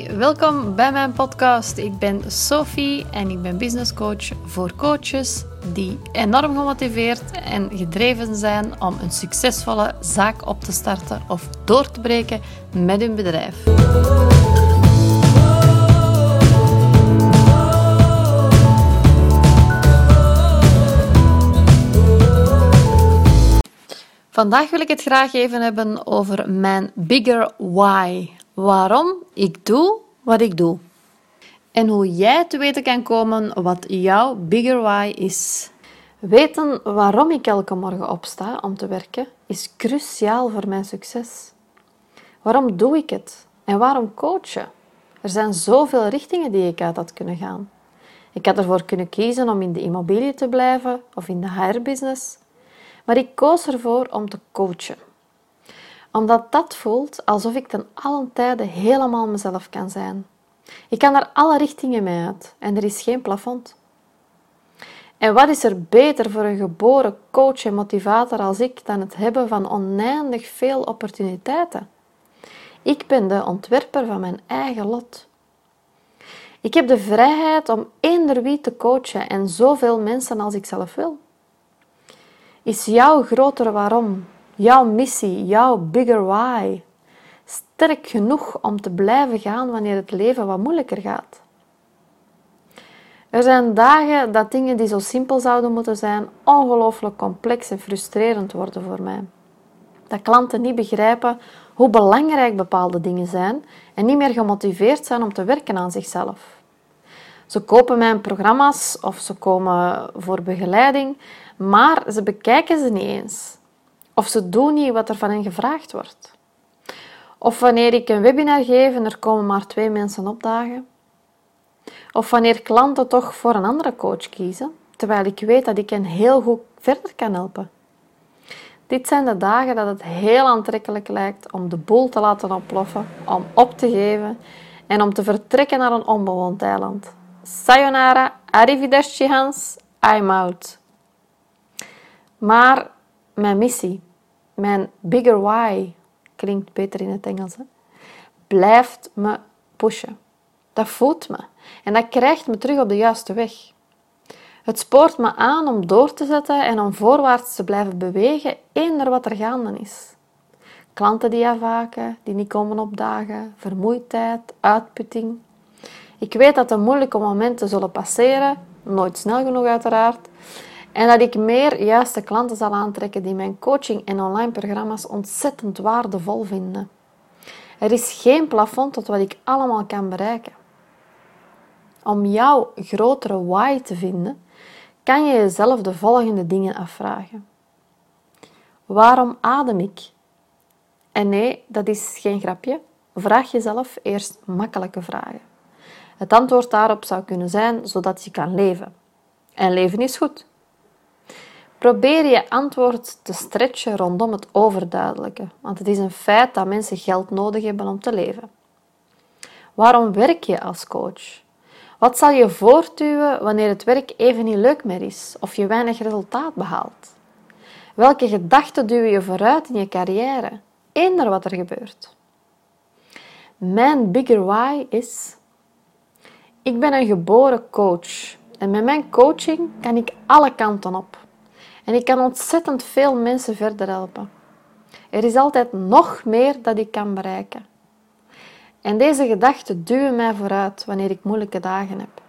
Welkom bij mijn podcast. Ik ben Sophie en ik ben business coach voor coaches die enorm gemotiveerd en gedreven zijn om een succesvolle zaak op te starten of door te breken met hun bedrijf. Vandaag wil ik het graag even hebben over mijn bigger why waarom ik doe wat ik doe. En hoe jij te weten kan komen wat jouw bigger why is. Weten waarom ik elke morgen opsta om te werken is cruciaal voor mijn succes. Waarom doe ik het? En waarom coachen? Er zijn zoveel richtingen die ik uit had kunnen gaan. Ik had ervoor kunnen kiezen om in de immobilie te blijven of in de HR-business, maar ik koos ervoor om te coachen omdat dat voelt alsof ik ten allen tijde helemaal mezelf kan zijn. Ik kan er alle richtingen mee uit en er is geen plafond. En wat is er beter voor een geboren coach en motivator als ik dan het hebben van oneindig veel opportuniteiten? Ik ben de ontwerper van mijn eigen lot. Ik heb de vrijheid om eender wie te coachen en zoveel mensen als ik zelf wil. Is jouw grotere waarom jouw missie, jouw bigger why, sterk genoeg om te blijven gaan wanneer het leven wat moeilijker gaat. Er zijn dagen dat dingen die zo simpel zouden moeten zijn, ongelooflijk complex en frustrerend worden voor mij. Dat klanten niet begrijpen hoe belangrijk bepaalde dingen zijn en niet meer gemotiveerd zijn om te werken aan zichzelf. Ze kopen mijn programma's of ze komen voor begeleiding, maar ze bekijken ze niet eens. Of ze doen niet wat er van hen gevraagd wordt. Of wanneer ik een webinar geef en er komen maar twee mensen opdagen. Of wanneer klanten toch voor een andere coach kiezen, terwijl ik weet dat ik hen heel goed verder kan helpen. Dit zijn de dagen dat het heel aantrekkelijk lijkt om de boel te laten oploffen, om op te geven en om te vertrekken naar een onbewoond eiland. Sayonara, arrivederci Hans, I'm out. Maar mijn missie, mijn bigger why, klinkt beter in het Engels, blijft me pushen. Dat voedt me en dat krijgt me terug op de juiste weg. Het spoort me aan om door te zetten en om voorwaarts te blijven bewegen, eender wat er gaande is. Klanten die afhaken, die niet komen opdagen, vermoeidheid, uitputting. Ik weet dat de moeilijke momenten zullen passeren, nooit snel genoeg uiteraard, en dat ik meer juiste klanten zal aantrekken die mijn coaching en online programma's ontzettend waardevol vinden. Er is geen plafond tot wat ik allemaal kan bereiken. Om jouw grotere why te vinden, kan je jezelf de volgende dingen afvragen. Waarom adem ik? En nee, dat is geen grapje. Vraag jezelf eerst makkelijke vragen. Het antwoord daarop zou kunnen zijn zodat je kan leven. En leven is goed. Probeer je antwoord te stretchen rondom het overduidelijke, want het is een feit dat mensen geld nodig hebben om te leven. Waarom werk je als coach? Wat zal je voortduwen wanneer het werk even niet leuk meer is of je weinig resultaat behaalt? Welke gedachten duwen je vooruit in je carrière, eender wat er gebeurt? Mijn bigger why is: ik ben een geboren coach en met mijn coaching kan ik alle kanten op. En ik kan ontzettend veel mensen verder helpen. Er is altijd nog meer dat ik kan bereiken. En deze gedachten duwen mij vooruit wanneer ik moeilijke dagen heb.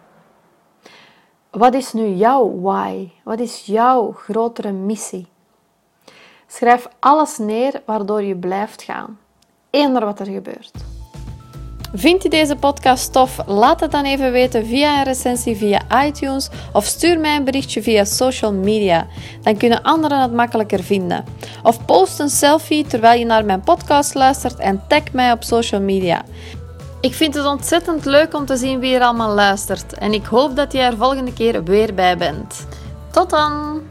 Wat is nu jouw why? Wat is jouw grotere missie? Schrijf alles neer waardoor je blijft gaan, eender wat er gebeurt. Vind je deze podcast tof? Laat het dan even weten via een recensie via iTunes of stuur mij een berichtje via social media. Dan kunnen anderen het makkelijker vinden. Of post een selfie terwijl je naar mijn podcast luistert en tag mij op social media. Ik vind het ontzettend leuk om te zien wie er allemaal luistert en ik hoop dat je er volgende keer weer bij bent. Tot dan!